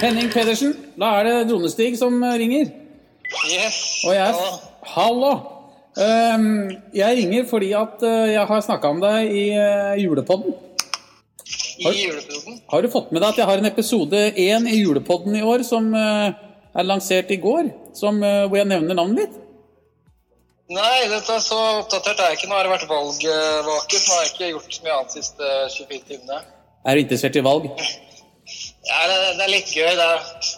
Henning Pedersen, da er det Dronestig som ringer. Yes. Og jeg Hallo. Hallo! Ehm, jeg ringer fordi at eh, jeg har snakka om deg i julepodden. julepodden. I julepodden? Har du fått med deg at jeg har en episode én i julepodden i år som eh, er lansert i går? Som, eh, hvor jeg nevner navnet ditt? Nei, dette er så oppdatert er jeg ikke. Nå har det vært valgvake, så nå har jeg ikke gjort så mye annet de siste 24 timene. Er du interessert i valg? Ja, det, det er litt gøy. Det er,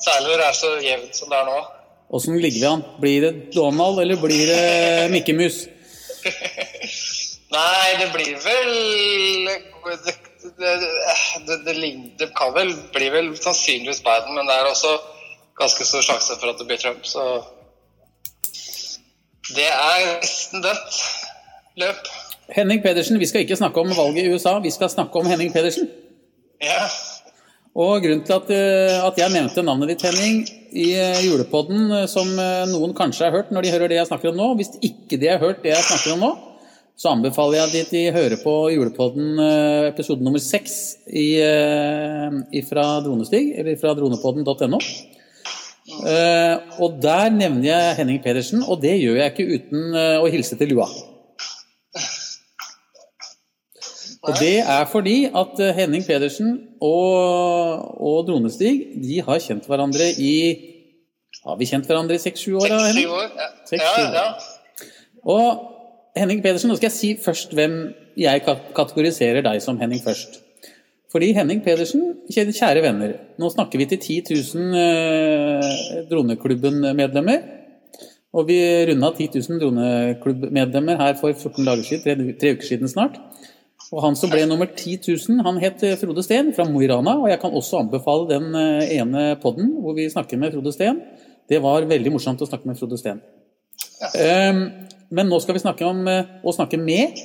særlig når det er så jevnt som det er nå. Åssen ligger vi an? Blir det Donald, eller blir det Mikke Mus? Nei, det blir vel Det, det, det, kan vel bli vel sannsynligvis Biden, men det er også ganske stor sjanse for at det blir Trump, så Det er nesten dødt løp. Henning Pedersen, vi skal ikke snakke om valget i USA, vi skal snakke om Henning Pedersen. Ja. Og grunnen til at, eh, at jeg nevnte navnet ditt, Henning, i eh, julepodden, eh, som noen kanskje har hørt når de hører det jeg snakker om nå Hvis ikke de har hørt det jeg snakker om nå, så anbefaler jeg at de hører på julepodden episode nummer seks fra Dronestig, eller fra dronepodden.no. Og der nevner jeg Henning Pedersen, og det gjør jeg ikke uten å hilse til lua. Og det er fordi at eh, Henning Pedersen og, og Dronestig de har kjent hverandre i Har vi kjent hverandre i seks-sju år? Seks-syv år. Ja. Ja, ja. Og Henning Pedersen, nå skal jeg si først hvem jeg kategoriserer deg som Henning først. Fordi Henning Pedersen, kjære kjære venner, nå snakker vi til 10 000 eh, Droneklubben-medlemmer. Og vi runda 10 000 Droneklubb-medlemmer her for 14 dager siden, tre, tre uker siden snart. Og han som ble nummer 10 000, han het eh, Frode Steen fra Mo i Rana. Og jeg kan også anbefale den eh, ene podden hvor vi snakker med Frode Steen. Det var veldig morsomt å snakke med Frode Steen. Ehm, men nå skal vi snakke om eh, å snakke med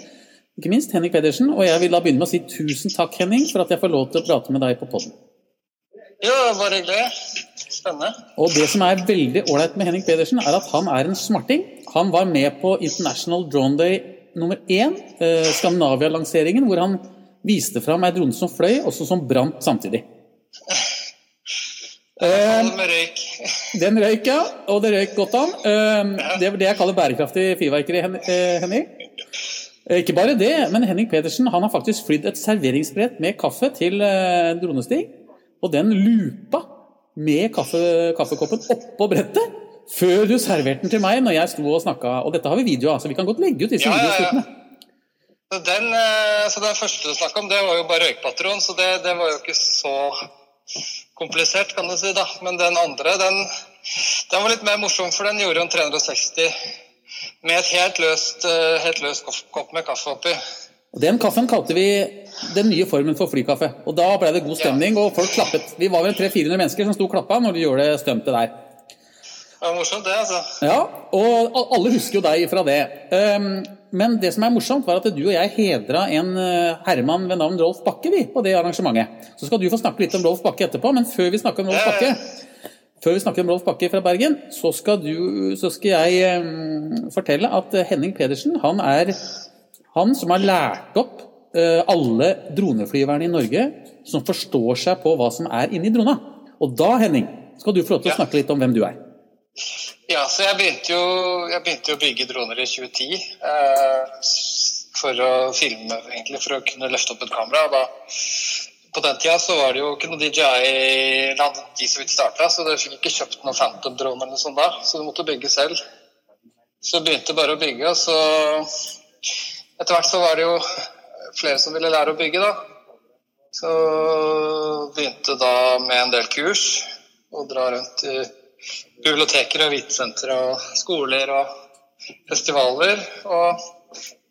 ikke minst Henrik Pedersen. Og jeg vil da begynne med å si tusen takk, Henning, for at jeg får lov til å prate med deg på podden. Jo, bare hyggelig. Spennende. Og det som er veldig ålreit med Henning Pedersen, er at han er en smarting. Han var med på International Drone Day nummer én, eh, Skandinavia-lanseringen, hvor han viste fram ei drone som fløy, og som brant samtidig. Alle røyk. Den røyk, ja. Og det røyk godt an. Eh, Det er det jeg kaller bærekraftig fyrverkeri, eh, Henning. Eh, Ikke bare det, men Henning Pedersen han har faktisk flydd et serveringsbrett med kaffe til eh, Dronestig. Og den lupa med kaffe, kaffekoppen oppå brettet før du serverte den til meg når jeg sto og snakka. Og dette har vi video av, så vi kan godt legge ut disse Ja, ja, ja. Så den, eh, så den første du snakka om, det var jo bare røykpatron, så det, det var jo ikke så komplisert, kan du si. da. Men den andre, den, den var litt mer morsom, for den gjorde en 360 med et helt løst, eh, helt løst kopp- med kaffe oppi. Den kaffen kalte vi den nye formen for flykaffe. Og da ble det god stemning, og folk klappet. Vi var vel 300-400 mennesker som sto og klappa når de gjorde det stuntet der. Det var morsomt, det, altså. Ja, og alle husker jo deg fra det. Um, Men det som er morsomt, var at du og jeg hedra en uh, herremann ved navn Rolf Bakke vi, på det arrangementet. Så skal du få snakke litt om Rolf Bakke etterpå, men før vi snakker om Rolf. Bakke, før vi snakker om Rolf Bakke fra Bergen, så skal, du, så skal jeg um, fortelle at uh, Henning Pedersen han er han som har lært opp uh, alle droneflyverne i Norge som forstår seg på hva som er inni drona. Og da, Henning, skal du få lov til å snakke litt om hvem du er. Ja, så jeg begynte jo, jeg begynte jo å bygge droner i 2010 eh, for å filme, egentlig, for å kunne løfte opp et kamera. Da, på den tida så var det jo ikke noe DJI land de så vidt starta, så du fikk ikke kjøpt noen Phantom-drone eller sånt da, så du måtte bygge selv. Så begynte bare å bygge, og så etter hvert så var det jo flere som ville lære å bygge, da. Så begynte da med en del kurs og dra rundt i biblioteker og vitensentre og skoler og festivaler. Og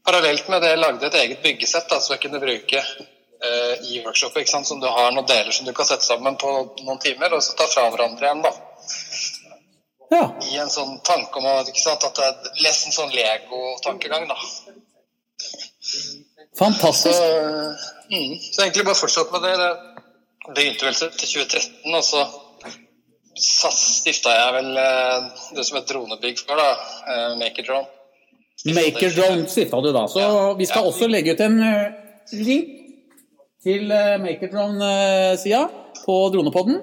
parallelt med det lagde et eget byggesett da, som jeg kunne bruke eh, i workshopet. Som du har noen deler som du kan sette sammen på noen timer, og så ta fra hverandre igjen. da. Ja. I en sånn tanke om ikke sant, at det er nesten sånn Lego-tankegang. da. Så, Fantastisk. mm, så egentlig bare fortsatt med det. Det begynte vel til 2013, og så stifta jeg vel eh, det som et dronebygg for, da. Makerdrone. Maker Drone. Maker Drone stifta du da. Så Ja, vi skal ja. også legge ut en eh, link til eh, Makertron-sida på Dronepodden.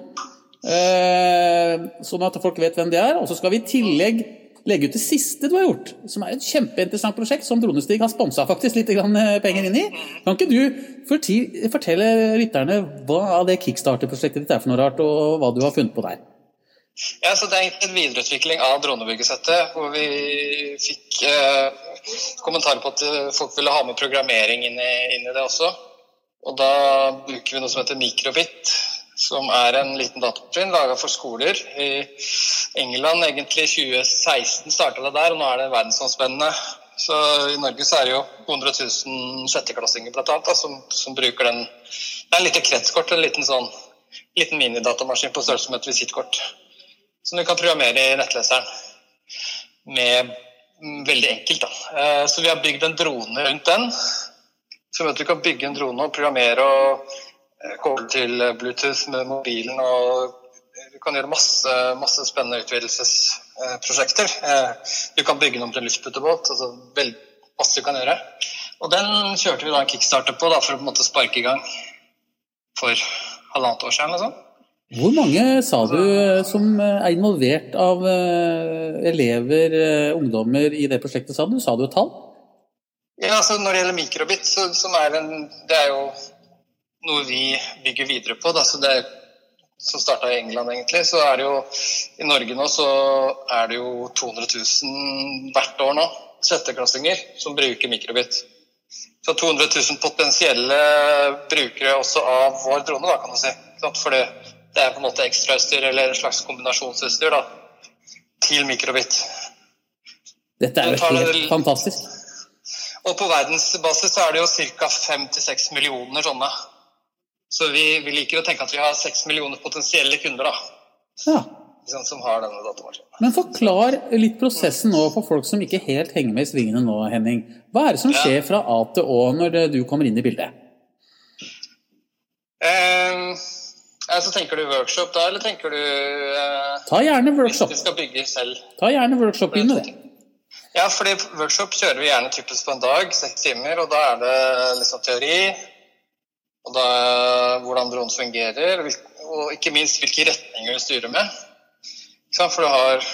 Eh, sånn at folk vet hvem det er. Og så skal vi i tillegg legge ut det siste du har gjort, som er et kjempeinteressant prosjekt som Dronestig har sponsa faktisk litt eh, penger inn i. Kan ikke du fortelle lytterne hva av det kickstarter-prosjektet ditt er for noe rart, og hva du har funnet på der? Ja, så Det er egentlig en videreutvikling av dronebyggesettet, hvor vi fikk eh, kommentarer på at folk ville ha med programmering inn i, inn i det også. Og da bruker vi noe som heter mikrobit, som er en liten datamaskin laga for skoler. I England egentlig 2016 starta det der, og nå er det verdensomspennende. Så I Norge så er det jo 200 000 sjetteklassinger blant annet, som, som, bruker den. Det er en liten kretskort, en liten, sånn, liten minidatamaskin på størrelse med et visittkort. Som du kan programmere i nettleseren med veldig enkelt. Da. Eh, så vi har bygd en drone rundt den. Så du kan bygge en drone og programmere og Eh, koble til eh, Bluetooth med mobilen. og Du kan gjøre masse, masse spennende utvidelsesprosjekter. Du kan bygge den om til en luftputebåt. altså masse du kan gjøre. Og Den kjørte vi da en kickstarter på da, for å på en måte sparke i gang for halvannet år siden. Liksom. Hvor mange sa du som er involvert av elever, ungdommer i det prosjektet? Sa du, sa du et tall? Ja, altså Når det gjelder mikrobit, så, som er en, det er jo noe vi bygger videre på. Da. Så det som starta i England, egentlig, så er det jo I Norge nå så er det jo 200 000 hvert år nå, sjetteklassinger, som bruker mikrobit. Så 200 000 potensielle brukere også av vår drone, da, kan du si. For det, det er på en måte ekstrautstyr eller en slags kombinasjonsutstyr da, til mikrobit. Dette er jo helt fantastisk. Og på verdensbasis så er det jo ca. 5-6 millioner sånne så vi, vi, liker å tenke at vi har 6 millioner potensielle kunder da, ja. som har denne datamaskinen. Men forklar litt prosessen nå for folk som ikke helt henger med i svingene nå, Henning. Hva er det som skjer fra A til Å når du kommer inn i bildet? Eh, så tenker du workshop da, eller tenker du eh, Ta gjerne workshop. Hvis vi skal bygge selv. Ta gjerne workshop inn i det. Ja, fordi workshop kjører vi gjerne typisk på en dag, seks timer. Og da er det liksom teori, og da, hvordan dronen fungerer, og ikke minst hvilke retninger du styrer med. For du har,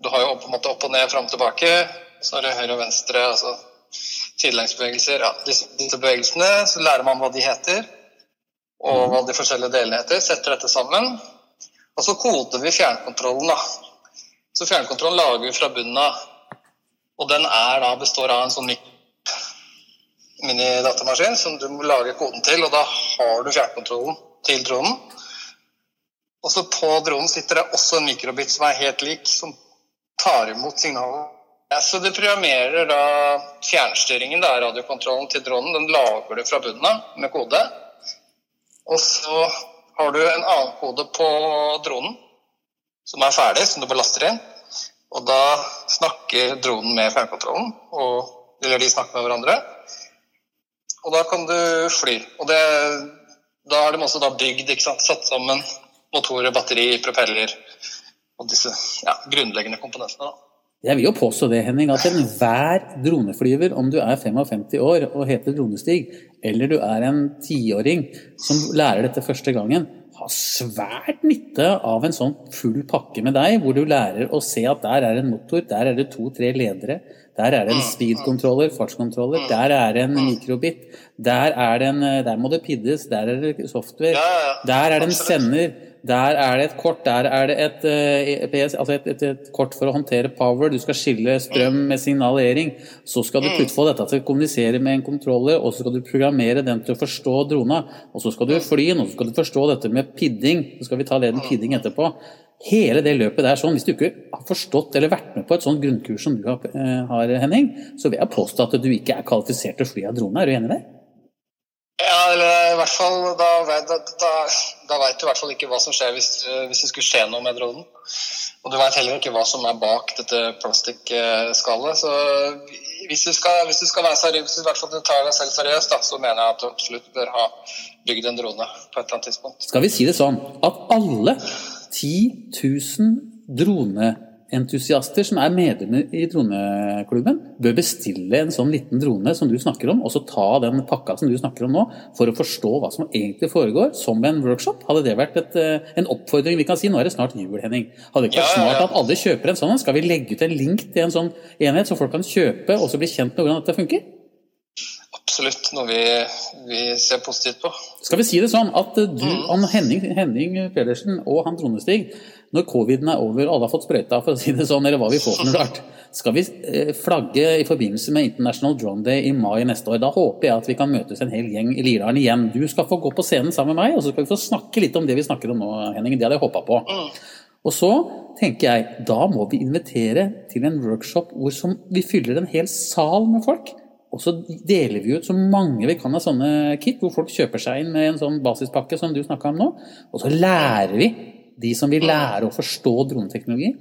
du har, jo en måte opp og ned, fram og tilbake. Så har du høyre og venstre, altså sidelengsbevegelser. Ja, disse, disse, bevegelsene, så lærer man hva de heter, og hva de forskjellige delene heter. Setter dette sammen. Og så koder vi fjernkontrollen. da. Så fjernkontrollen lager vi fra bunnen av. Og den er da, består av en sånn minidatamaskin som du må lage koden til, og da har du fjernkontrollen til dronen. Og så på dronen sitter det også en mikrobit som er helt lik, som tar imot signalet. Ja, så du programmerer da fjernstyringen, da, radiokontrollen til dronen, den lager du fra bunnen av med kode. Og så har du en annen kode på dronen som er ferdig, som du bare laster inn. Og da snakker dronen med fjernkontrollen, eller de snakker med hverandre. Og da kan du fly. Og det, da har de også bygd, satt sammen motorer, batteri, propeller og disse ja, grunnleggende komponentene. da. Jeg vil jo påstå det, Henning, at enhver droneflyver, om du er 55 år og heter Dronestig, eller du er en tiåring som lærer dette første gangen, har svært nytte av en sånn full pakke med deg, hvor du lærer å se at der er en motor, der er det to-tre ledere, der er det en speed-controller, fartskontroller. Der er det en mikrobit. Der, er det en, der må det piddes. Der er det software. Der er det en sender. Der er det et kort. Der er det et, EPS, eh, altså et, et, et, kort for å håndtere power. Du skal skille strøm med signalering. Så skal du putte på dette til å kommunisere med en kontroller, og så skal du programmere den til å forstå drona. Og så skal du fly den, og så skal du forstå dette med pidding. Så skal vi ta leden pidding etterpå. Hele det løpet der sånn, Hvis du ikke har forstått eller vært med på et sånt grunnkurs som du eh, har, Henning, så vil jeg påstå at du ikke er kvalifisert til å fly av drone. Er du enig i det? Ja, eller i hvert fall da, da, da, da veit du i hvert fall ikke hva som skjer hvis, hvis det skulle skje noe med dronen. Og du veit heller ikke hva som er bak dette plastikkskallet. Så hvis du skal, hvis du skal være seriøs, hvis du i hvert fall tar deg selv seriøst, så mener jeg at du absolutt bør ha bygd en drone på et eller annet tidspunkt. Skal vi si det sånn at alle 10 000 drone droneentusiaster som er medlemmer i droneklubben, bør bestille en sånn liten drone som du snakker om, og så ta den pakka som du snakker om nå, for å forstå hva som egentlig foregår, som en workshop? Hadde det vært et, eh, en oppfordring? Vi kan si nå er det snart jul, Henning. Hadde det ikke vært ja. at alle kjøper en sånn? Skal vi legge ut en link til en sånn enhet, så folk kan kjøpe og så bli kjent med hvordan dette funker? Absolutt noe vi, vi ser positivt på. Skal vi si det sånn at du, du, han Henning, Henning Pedersen og han Dronestig, når coviden er over og alle har fått sprøyta, for å si det sånn, eller hva vi får for noe rart, skal vi eh, flagge i forbindelse med International Drone Day i mai neste år. Da håper jeg at vi kan møtes en hel gjeng i Lirdalen igjen. Du skal få gå på scenen sammen med meg, og så skal vi få snakke litt om det vi snakker om nå, Henning. Det hadde jeg håpa på. Og så tenker jeg, da må vi invitere til en workshop hvor som vi fyller en hel sal med folk. Og så deler vi ut så mange vi kan av sånne kit, hvor folk kjøper seg inn med en sånn basispakke som du snakka om nå. Og så lærer vi de som vil lære å forstå droneteknologi.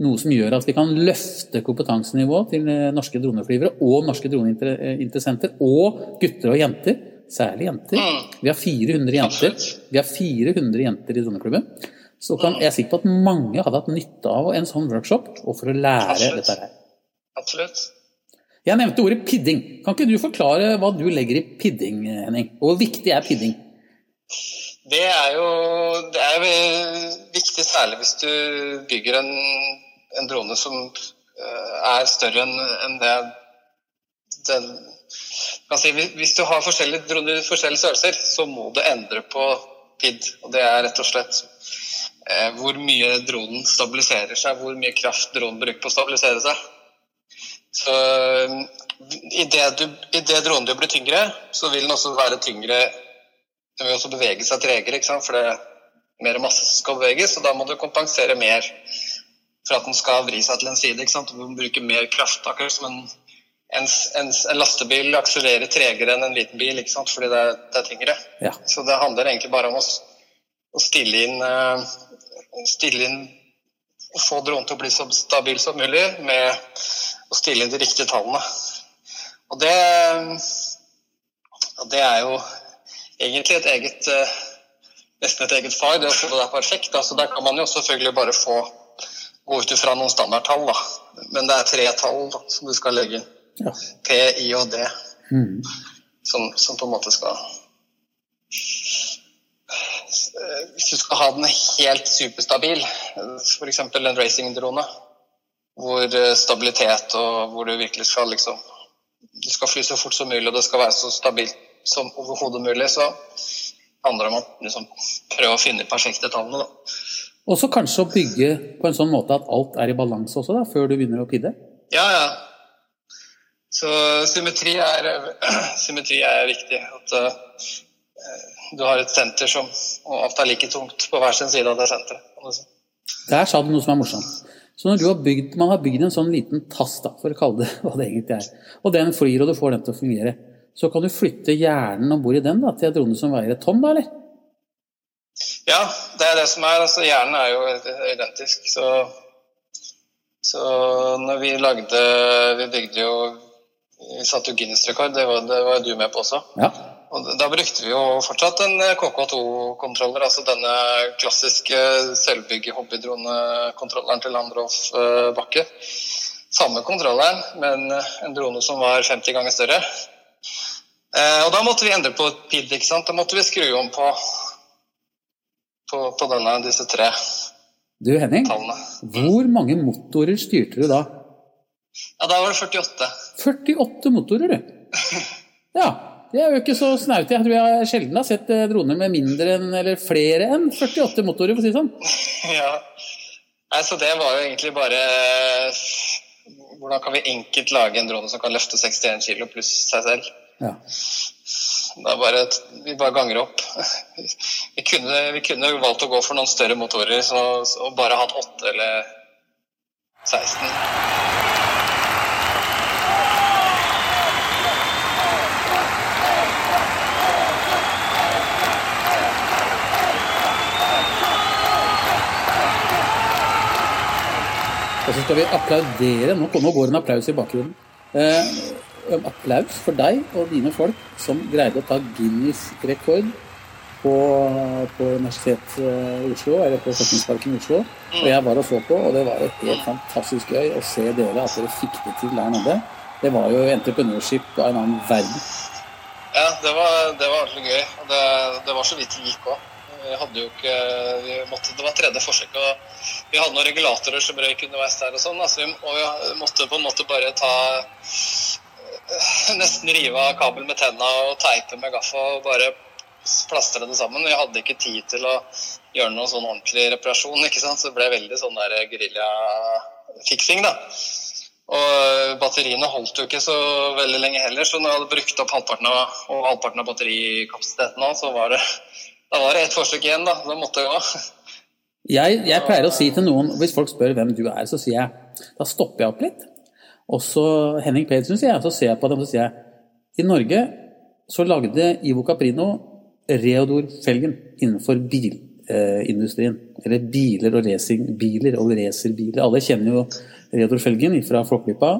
Noe som gjør at vi kan løfte kompetansenivået til eh, norske droneflyvere og norske droneinteressenter. Og gutter og jenter. Særlig jenter. Vi har 400 jenter. Vi har 400 jenter i droneklubben. Så kan, jeg er sikker på at mange hadde hatt nytte av en sånn workshop, og for å lære Absolutt. dette her. Absolutt. Jeg nevnte ordet pidding. Kan ikke du forklare hva du legger i pidding, Henning? Og hvor viktig er pidding? Det er jo det er viktig, særlig hvis du bygger en, en drone som eh, er større enn en det den si, hvis- du har forskjellige droner i forskjellige størrelser, så må du endre på PID. Og det er rett og slett eh, hvor mye dronen stabiliserer seg, hvor mye kraft dronen bruker på å stabilisere seg. Så idet dronen din blir tyngre, så vil den også være tyngre Den vil også bevege seg tregere, for det er mer masse som skal beveges. Og da må du kompensere mer for at den skal vri seg til en side. Du må bruke mer kraft. Akkurat som en, en, en, en lastebil akselererer tregere enn en liten bil, fordi det er, det er tyngre. Ja. Så det handler egentlig bare om å, å stille inn uh, stille inn og få dronen til å bli så stabil som mulig med å stille inn de riktige tallene. Og det, og det er jo egentlig et eget eh, nesten et eget fag, det er perfekt. Altså, der kan man jo selvfølgelig bare få gå ut ifra noen standardtall, da. Men det er tre tall da, som du skal legge inn. Ja. P, I og D, Mm. som, som på en måte skal Hvis du skal ha den helt superstabil, f.eks. en racingdrone, hvor eh, stabilitet og hvor du virkelig skal liksom Du skal fly så fort som mulig, og det skal være så stabilt som overhodet mulig, så handler det om å liksom, prøve å finne de perfekte tallene, da. Og så kanskje å bygge på en sånn måte at alt er i balanse også, da, før du begynner å pidde. Ja, ja. Så symmetri er, symmetri er viktig. At uh, du har et senter som og alt er like tungt på hver sin side av det senteret. Der sa du noe som er morsomt. Så når du har bygd, man har bygd en sånn liten tass, da, for å kalle det hva det egentlig er, og den flyr og du får den til å fungere, så kan du flytte hjernen om bord i den da, til en drone som veier et tonn, da, eller? Ja, det er det som er. altså Hjernen er jo identisk. Så, så når vi lagde Vi bygde jo Vi satte jo Guinness-rekord, det det var du med på også. Ja. Og da brukte vi jo fortsatt en KK2-kontroller, altså denne klassiske selvbygge hobbydronekontrolleren til Landroff eh, Bakke. Samme kontrolleren, men en drone som var 50 ganger større. Eh, og da måtte vi endre på et PID, ikke sant. Da måtte vi skru om på, på, på denne, disse tre Du Henning, tallene. hvor mange motorer styrte du da? Ja, da var det 48. 48 motorer, du. Ja, det er jo ikke så snaut. Jeg tror jeg sjelden har sett eh, droner med mindre enn, eller flere enn 48 motorer, for å si det sånn. Ja. Nei, så det var jo egentlig bare Hvordan kan vi enkelt lage en drone som kan løfte 61 kg pluss seg selv? Ja. Det er bare, at vi bare ganger opp. Vi kunne, vi kunne valgt å gå for noen større motorer så, og bare hatt 8 eller 16. Og så skal vi applaudere. Nå, nå går en applaus i bakgrunnen. Eh, applaus for deg og dine folk som greide å ta Guinness rekord på, på Universitetet i Oslo, eller på Forskningsparken i Oslo. Og jeg var og så på, og det var et helt fantastisk gøy å se dere, at dere fikk det til der nede. Det var jo entreprenørskip av en annen verden. Ja, det var, det var ordentlig gøy. Det, det var så vidt det gikk òg. Vi hadde jo ikke vi måtte, Det var tredje forsøk, og vi hadde noen regulatorer som røyk underveis der og sånn. Altså, og vi måtte på en måte bare ta Nesten rive av kabel med tenna og teipe med gaffa og bare plastre det sammen. Vi hadde ikke tid til å gjøre noen sånn ordentlig reparasjon, ikke sant? så det ble veldig sånn der geriljafiksing, da. Og batteriene holdt jo ikke så veldig lenge heller, så når jeg hadde brukt opp halvparten av, og halvparten av batterikapasiteten så var det da var det ett forsøk igjen, da. Da måtte jeg gå. Jeg, jeg, pleier å si til noen, hvis folk spør hvem du er, så sier jeg Da stopper jeg opp litt. Og så Henning Pedersen, sier jeg. Så ser jeg på dem og så sier jeg I Norge så lagde Ivo Caprino Reodor-felgen innenfor bilindustrien. Eller biler og racingbiler og racerbiler. Alle kjenner jo Reodor-felgen fra Flåklypa.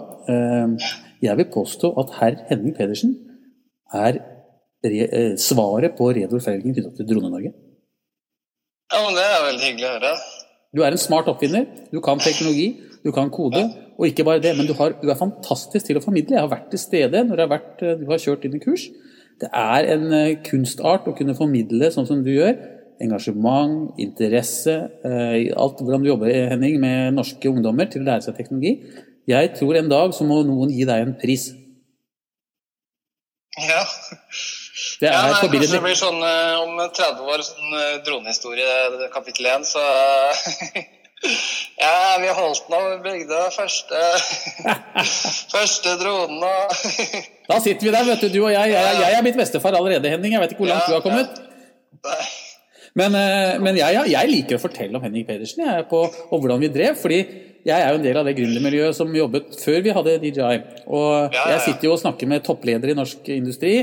Jeg vil påstå at herr Henning Pedersen er svaret på Reodor-felgen knyttet til Drone-Norge. Ja, men Det er veldig hyggelig å høre. Du er en smart oppfinner. Du kan teknologi, du kan kode. Og ikke bare det, men du, har, du er fantastisk til å formidle. Jeg har vært til stede når har, vært, du har kjørt dine kurs. Det er en kunstart å kunne formidle sånn som du gjør. Engasjement, interesse, alt hvordan du jobber Henning, med norske ungdommer til å lære seg teknologi. Jeg tror en dag så må noen gi deg en pris. Ja. Det ja, nei. Kanskje det blir sånn om 30 år, sånn dronehistorie, kapittel 1, så Ja, vi holdt nå bygde første første dronen og Da sitter vi der, vet du, du og jeg. Jeg, jeg er blitt bestefar allerede, Henning. Jeg vet ikke hvor langt Ja, du har kommet. Ja. Men, eh, men jeg, jeg liker å fortelle om Henning Pedersen jeg, på, og hvordan vi drev. fordi jeg er jo en del av det gründermiljøet som jobbet før vi hadde DJI. Og jeg sitter jo og snakker med toppledere i norsk industri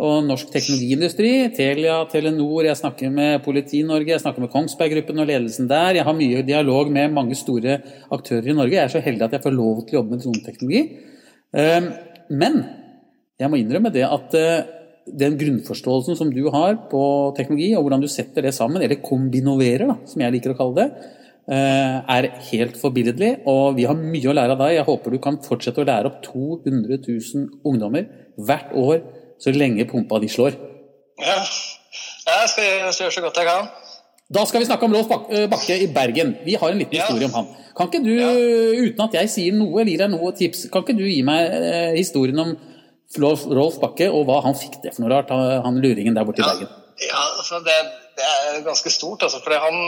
og norsk teknologiindustri. Telia, Telenor, jeg snakker med Politi-Norge, jeg snakker med Kongsberg Gruppen og ledelsen der. Jeg har mye dialog med mange store aktører i Norge. Jeg er så heldig at jeg får lov til å jobbe med droneteknologi. Um, Men jeg må innrømme det at eh, den grunnforståelsen som du har på teknologi, og hvordan du setter det sammen, eller kombinoverer, da, som jeg liker å kalle det, er helt forbilledlig. Og vi har mye å lære av deg. Jeg håper du kan fortsette å lære opp 200 000 ungdommer hvert år så lenge pumpa de slår. Ja. Jeg skal, jeg skal gjøre så godt jeg kan. Da skal vi snakke om Rolf eh, Bakke i Bergen. Vi har en liten Ja. historie om han. Kan ikke du, uten at jeg sier noe eller gir deg noe tips, kan ikke du gi meg eh, historien om Rolf, Bakke og hva han fikk det for noe rart, han luringen der borte i Ja, Bergen? ja altså det, det er ganske stort, altså. For han,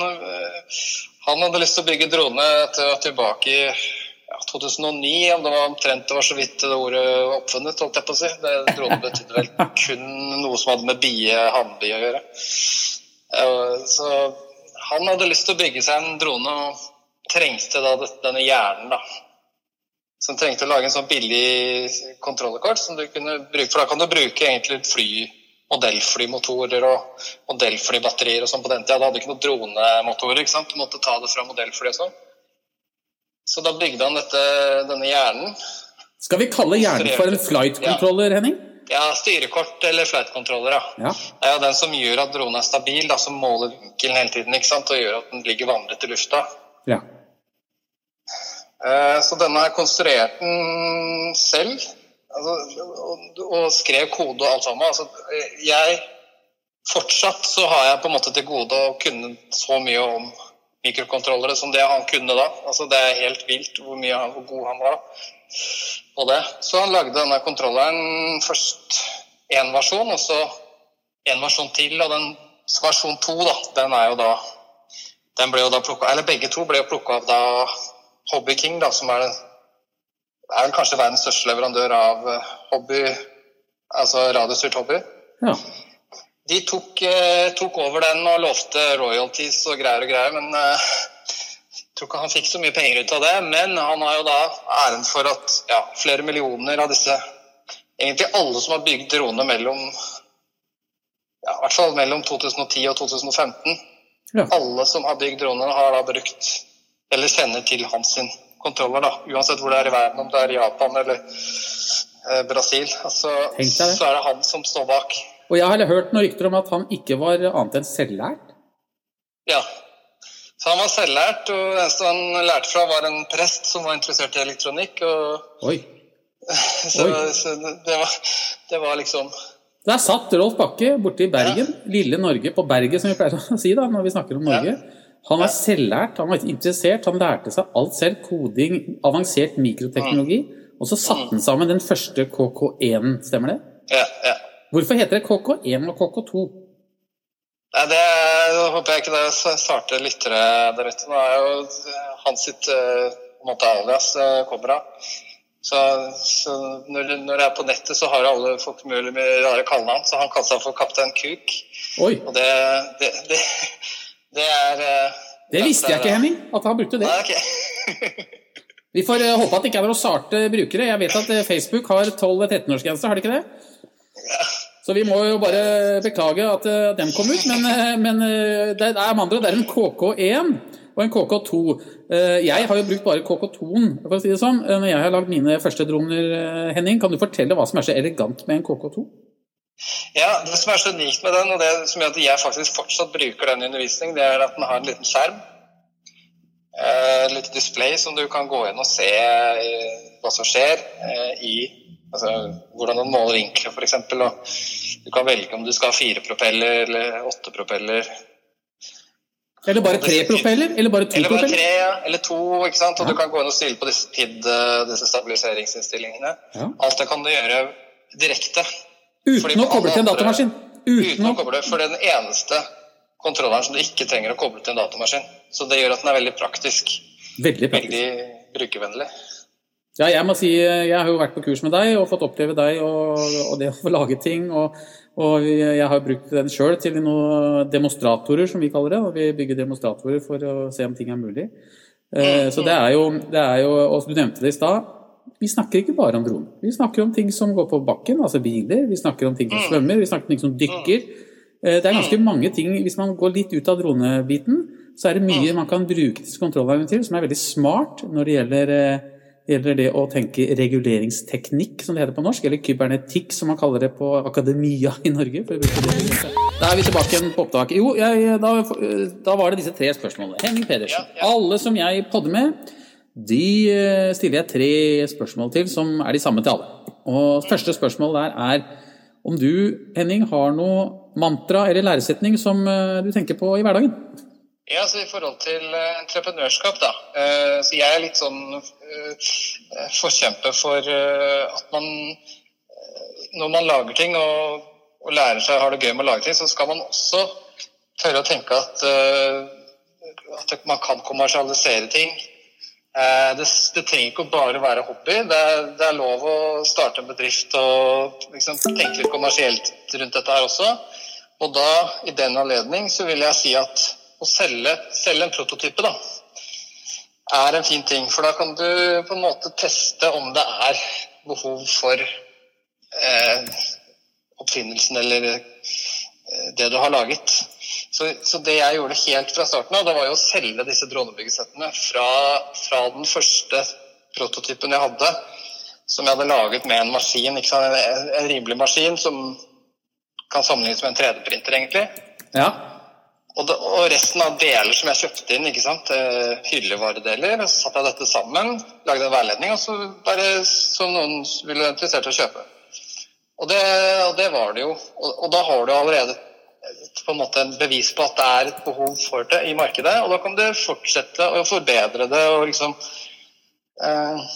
han hadde lyst til å bygge drone til, tilbake i ja, 2009. Om det var omtrent det var så vidt det ordet var oppfunnet, holdt jeg på å si. Det, drone betydde vel kun noe som hadde med bie, hannbie å gjøre. Eh, Så han hadde lyst til å bygge seg en drone og trengte da denne hjernen, da. Som trengte å lage en sånn billig kontrollkort som du kunne bruke. For da kan du bruke egentlig fly, modellflymotorer og modellflybatterier og sånn på den tida. Da hadde du ikke noen dronemotorer, ikke sant. Du måtte ta det fra modellfly og sånn. Så da bygde han dette, denne hjernen. Skal vi kalle hjernen for en flight controller, Henning? Ja, styrekort eller flight controller, ja. Ja. Det er jo den som gjør at dronen er stabil, da, som måler vinkelen hele tiden ikke sant? og gjør at den ligger vandret i lufta. ja. Eh, Så denne konstruerte den selv altså, og, og skrev kode og alt sammen. Altså, jeg Fortsatt så har jeg på en måte til gode å kunne så mye om mikrokontrollere som det han kunne da. Altså, det er helt vilt hvor, mye, hvor god han var på det. Så han lagde denne kontrolleren først én versjon, og så en versjon til. Og den versjon to, da, den er jo da den ble jo da plukket, eller Begge to ble jo plukka av da Hobby King, da, som er, den- er vel kanskje verdens største leverandør av eh, hobby, altså radiostyrt hobby. ja. De tok, eh, tok over den og lovte royalties og greier og greier, men eh, jeg tror ikke han fikk så mye penger ut av det. Men han har jo da æren for at ja, flere millioner av disse Egentlig alle som har bygd drone mellom ja, i hvert fall mellom 2010 og 2015 Ja. Alle som har bygd dronene, har da brukt eller sender til hans sin kontroller, da. Uansett hvor det er i verden, om det er Japan eller eh, Brasil. Altså, så er det han som står bak. Og jeg har hørt noen rykter om at han ikke var annet enn selvlært. Ja. Så han var selvlært, og det eneste han lærte fra, var en prest som var interessert i elektronikk. Og, Oi. så, Oi. så det, var, det var liksom Der satt Rolf Bakke borte i Bergen, lille Norge, på berget, som vi pleier å si da, når vi snakker om Norge. Han var selvlært, han var interessert, han lærte seg alt selv. Koding, avansert mikroteknologi. Og så satte han sammen den første KK1, stemmer det? Ja. ja. Hvorfor heter det KK1 og KK2? Nei, det håper jeg ikke det svarte lyttere der ute. Nå er jo hans sitt eh, måte alias eh, kommer av. Så, så når, når det er på nettet, så har alle folk mulig med rare kallenavn. Så han kalte seg for Kaptein Kuk. Oi, Og det, det, det, det er eh, det visste jeg ikke, Henning, at han brukte det. Nei, okay. Vi får eh, håpe at det ikke er noen sarte brukere. Jeg vet at eh, Facebook har 12-13-årsgrense, har de ikke det? Så vi må jo bare beklage at den kom ut, men, men det er med andre det er en KK1 og en KK2. Eh, Jeg har jo brukt bare KK2-en, for å si det sånn, når jeg har lagd mine første droner, Henning. Kan du fortelle hva som er så elegant med en KK2? Ja, Det som er så unikt med den, og det som gjør at jeg faktisk fortsatt bruker den i undervisning, det er at den har en liten skjerm. Eh, Et lite display som du kan gå inn og se eh, hva som skjer eh, i altså, Hvordan den måler vinkler, f.eks. Du kan velge om du skal ha fire propeller eller åtte propeller. Eller bare tre propeller? Eller bare to Eller bare tre, ja, eller to. ikke sant? Og Ja. du kan gå inn og stille på disse eh, disse stabiliseringsinnstillingene. Ja. Alt det kan du gjøre direkte. Uten å koble til en datamaskin? Uten å koble, for det er den eneste kontrolleren som du ikke trenger å koble til en datamaskin. Så det gjør at den er veldig praktisk. Veldig praktisk. Veldig brukervennlig. Ja, jeg må si, jeg har jo vært på kurs med deg og fått oppleve deg og, og det å få lage ting. Og, og jeg har brukt den sjøl til noen demonstratorer, som vi kaller det. og Vi bygger demonstratorer for å se om ting er mulig. Eh, Så det er jo, det er jo Og du nevnte det i stad. Vi snakker ikke bare om droner. Vi snakker om ting som går på bakken, altså biler. Vi snakker om ting som svømmer, vi snakker om ting som dykker. Eh, Det er ganske mange ting Hvis man går litt ut av dronebiten, så er det mye man kan bruke disse kontrollene til, som er veldig smart når det gjelder eh, gjelder det å tenke reguleringsteknikk, som det heter på norsk, eller kybernetikk, som man kaller det på akademia i Norge. Da er vi tilbake igjen på opptak. Jo, jeg, da, da var det disse tre spørsmålene. Henning Pedersen. Alle som jeg podder med, de eh, stiller jeg tre spørsmål til, som er de samme til alle. Og første spørsmål der er om du, Henning, har noe mantra eller læresetning som eh, du tenker på i hverdagen? Ja, så I forhold til eh, entreprenørskap, da. så Jeg er litt sånn forkjemper for at man Når man lager ting og, og lærer seg har det gøy med å lage ting, så skal man også tørre å tenke at, at man kan kommersialisere ting. Eh, Det, det trenger ikke å bare være hobby. Det er, det er lov å starte en bedrift og liksom, tenke litt kommersielt rundt dette her også. Og da, i den anledning, så vil jeg si at å selge, selge en prototype, da, er en fin ting. For da kan du på en måte teste om det er behov for eh, oppfinnelsen eller eh, det du har laget. Så, så det jeg gjorde helt fra starten av, det var jo å selge disse dronebyggesettene fra, fra den første prototypen jeg hadde, som jeg hadde laget med en maskin? En, en rimelig maskin som kan sammenlignes med en 3D-printer, egentlig. Ja. Og, det, og resten av deler som jeg kjøpte inn, ikke sant? eh, hyllevaredeler, så satte jeg dette sammen, lagde en veiledning, og så bare som noen ville interessert i å kjøpe. Og det, og det var det jo. Og, og da har du allerede på en måte en bevis på at det er et behov for det i markedet, og da kan du fortsette å forbedre det og liksom eh,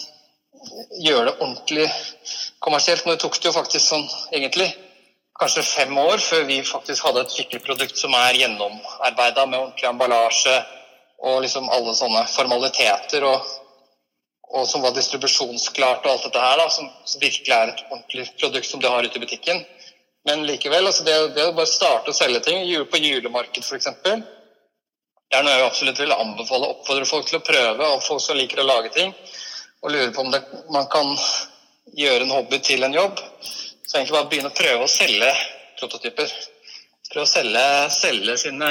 gjøre det ordentlig kommersielt. Nå tok det jo faktisk sånn egentlig kanskje fem år før vi faktisk hadde et skikkelig som er gjennomarbeida med ordentlig emballasje og liksom alle sånne formaliteter, og, og som var distribusjonsklart og alt dette her, da, som virkelig er et ordentlig produkt som du har ute i butikken. Men likevel, altså det, det å bare starte å selge ting, på julemarked f.eks., det er noe jeg absolutt vil anbefale, oppfordre folk til å prøve, og folk som liker å lage ting, og lurer på om det, man kan gjøre en hobby til en jobb. Så egentlig bare begynne å prøve å selge prototyper. Prøve å selge, selge sine,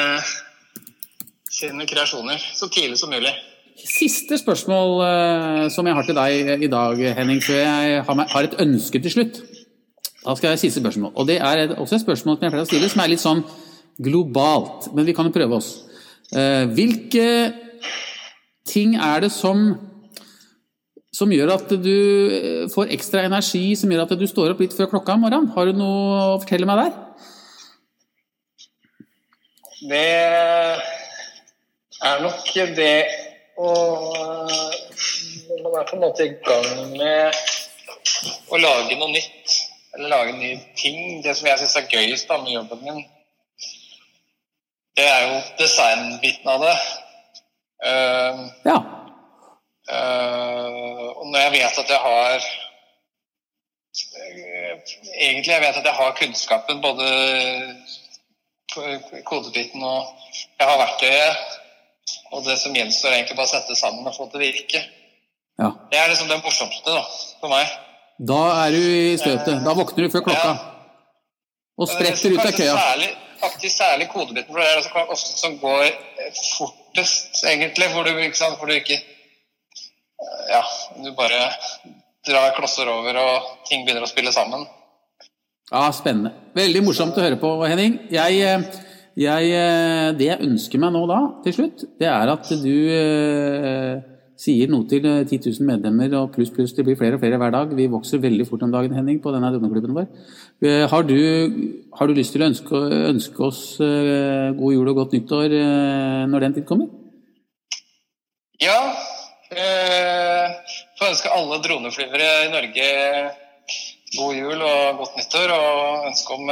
sine kreasjoner så tidlig som mulig. Siste spørsmål eh, som jeg har til deg i dag, Henning, før jeg har et ønske til slutt. Da skal jeg siste spørsmål. Og det er også et spørsmål som jeg pleier å stille, som er litt sånn globalt. Men vi kan jo prøve oss. Eh, hvilke ting er det som som gjør at du eh, får ekstra energi, som gjør at du står opp litt før klokka om morgenen? Har du noe å fortelle meg der? Det er nok det å Man er på en måte i gang med å lage noe nytt. Eller lage nye ting. Det som jeg syns er gøyest da, med jobben min, det er jo designbiten av det. Uh, ja. Uh, og når jeg vet at jeg har Egentlig jeg vet at jeg har kunnskapen både kodebiten og jeg har verktøyet. Og det som gjenstår, er egentlig bare å sette sammen og få det til å virke. Ja. Det er liksom det morsomste da, for meg. Da er du i støtet. Da våkner du før klokka. Og spretter ut av køya. Særlig, faktisk særlig kodebiten, for det er det ofte som går fortest, egentlig. Hvor du, ikke sant, hvor du ikke Ja, du bare drar klosser over, og ting begynner å spille sammen. Ja, spennende. Veldig morsomt å høre på, Henning. Jeg, jeg, det jeg ønsker meg nå da, til slutt, det er at du eh, sier noe til 10 000 medlemmer, og pluss, pluss, det blir flere og flere hver dag. Vi vokser veldig fort om dagen, Henning, på denne droneklubben vår. Eh, har du, har du, lyst til å ønske, ønske oss eh, god jul og godt nyttår eh, når den tid kommer? Ja. Eh, får ønske alle droneflyvere i Norge god jul og godt nyttår. Og ønske om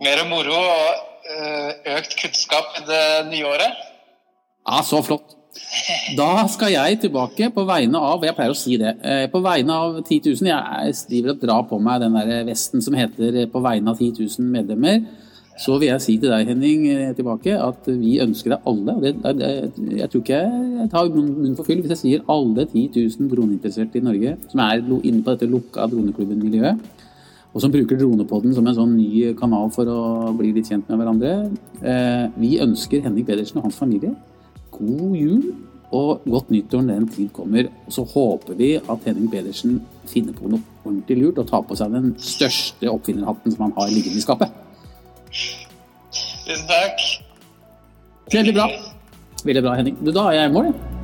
mer moro og økt kunnskap i det nye året. Ja, så flott. Da skal jeg tilbake på vegne av Jeg pleier å si det. Eh, på vegne av 10 000 Jeg driver og drar på meg den der vesten som heter 'På vegne av 10 000 medlemmer' så vil jeg si til deg, Henning, tilbake at vi ønsker deg alle det, det, Jeg tror ikke jeg tar munnen for fyll hvis jeg sier alle 10 000 droneinteresserte i Norge som er inne på dette lukka droneklubben-miljøet, og som bruker Dronepodden som en sånn ny kanal for å bli litt kjent med hverandre. Eh, vi ønsker Henning Pedersen og hans familie god jul og godt nyttår når den tid kommer. Og så håper vi at Henning Pedersen finner på noe ordentlig lurt og tar på seg den største oppfinnerhatten som han har liggende i skapet. Tusen takk. Veldig bra. Veldig bra, Henning. Du, da er jeg i mål, jeg.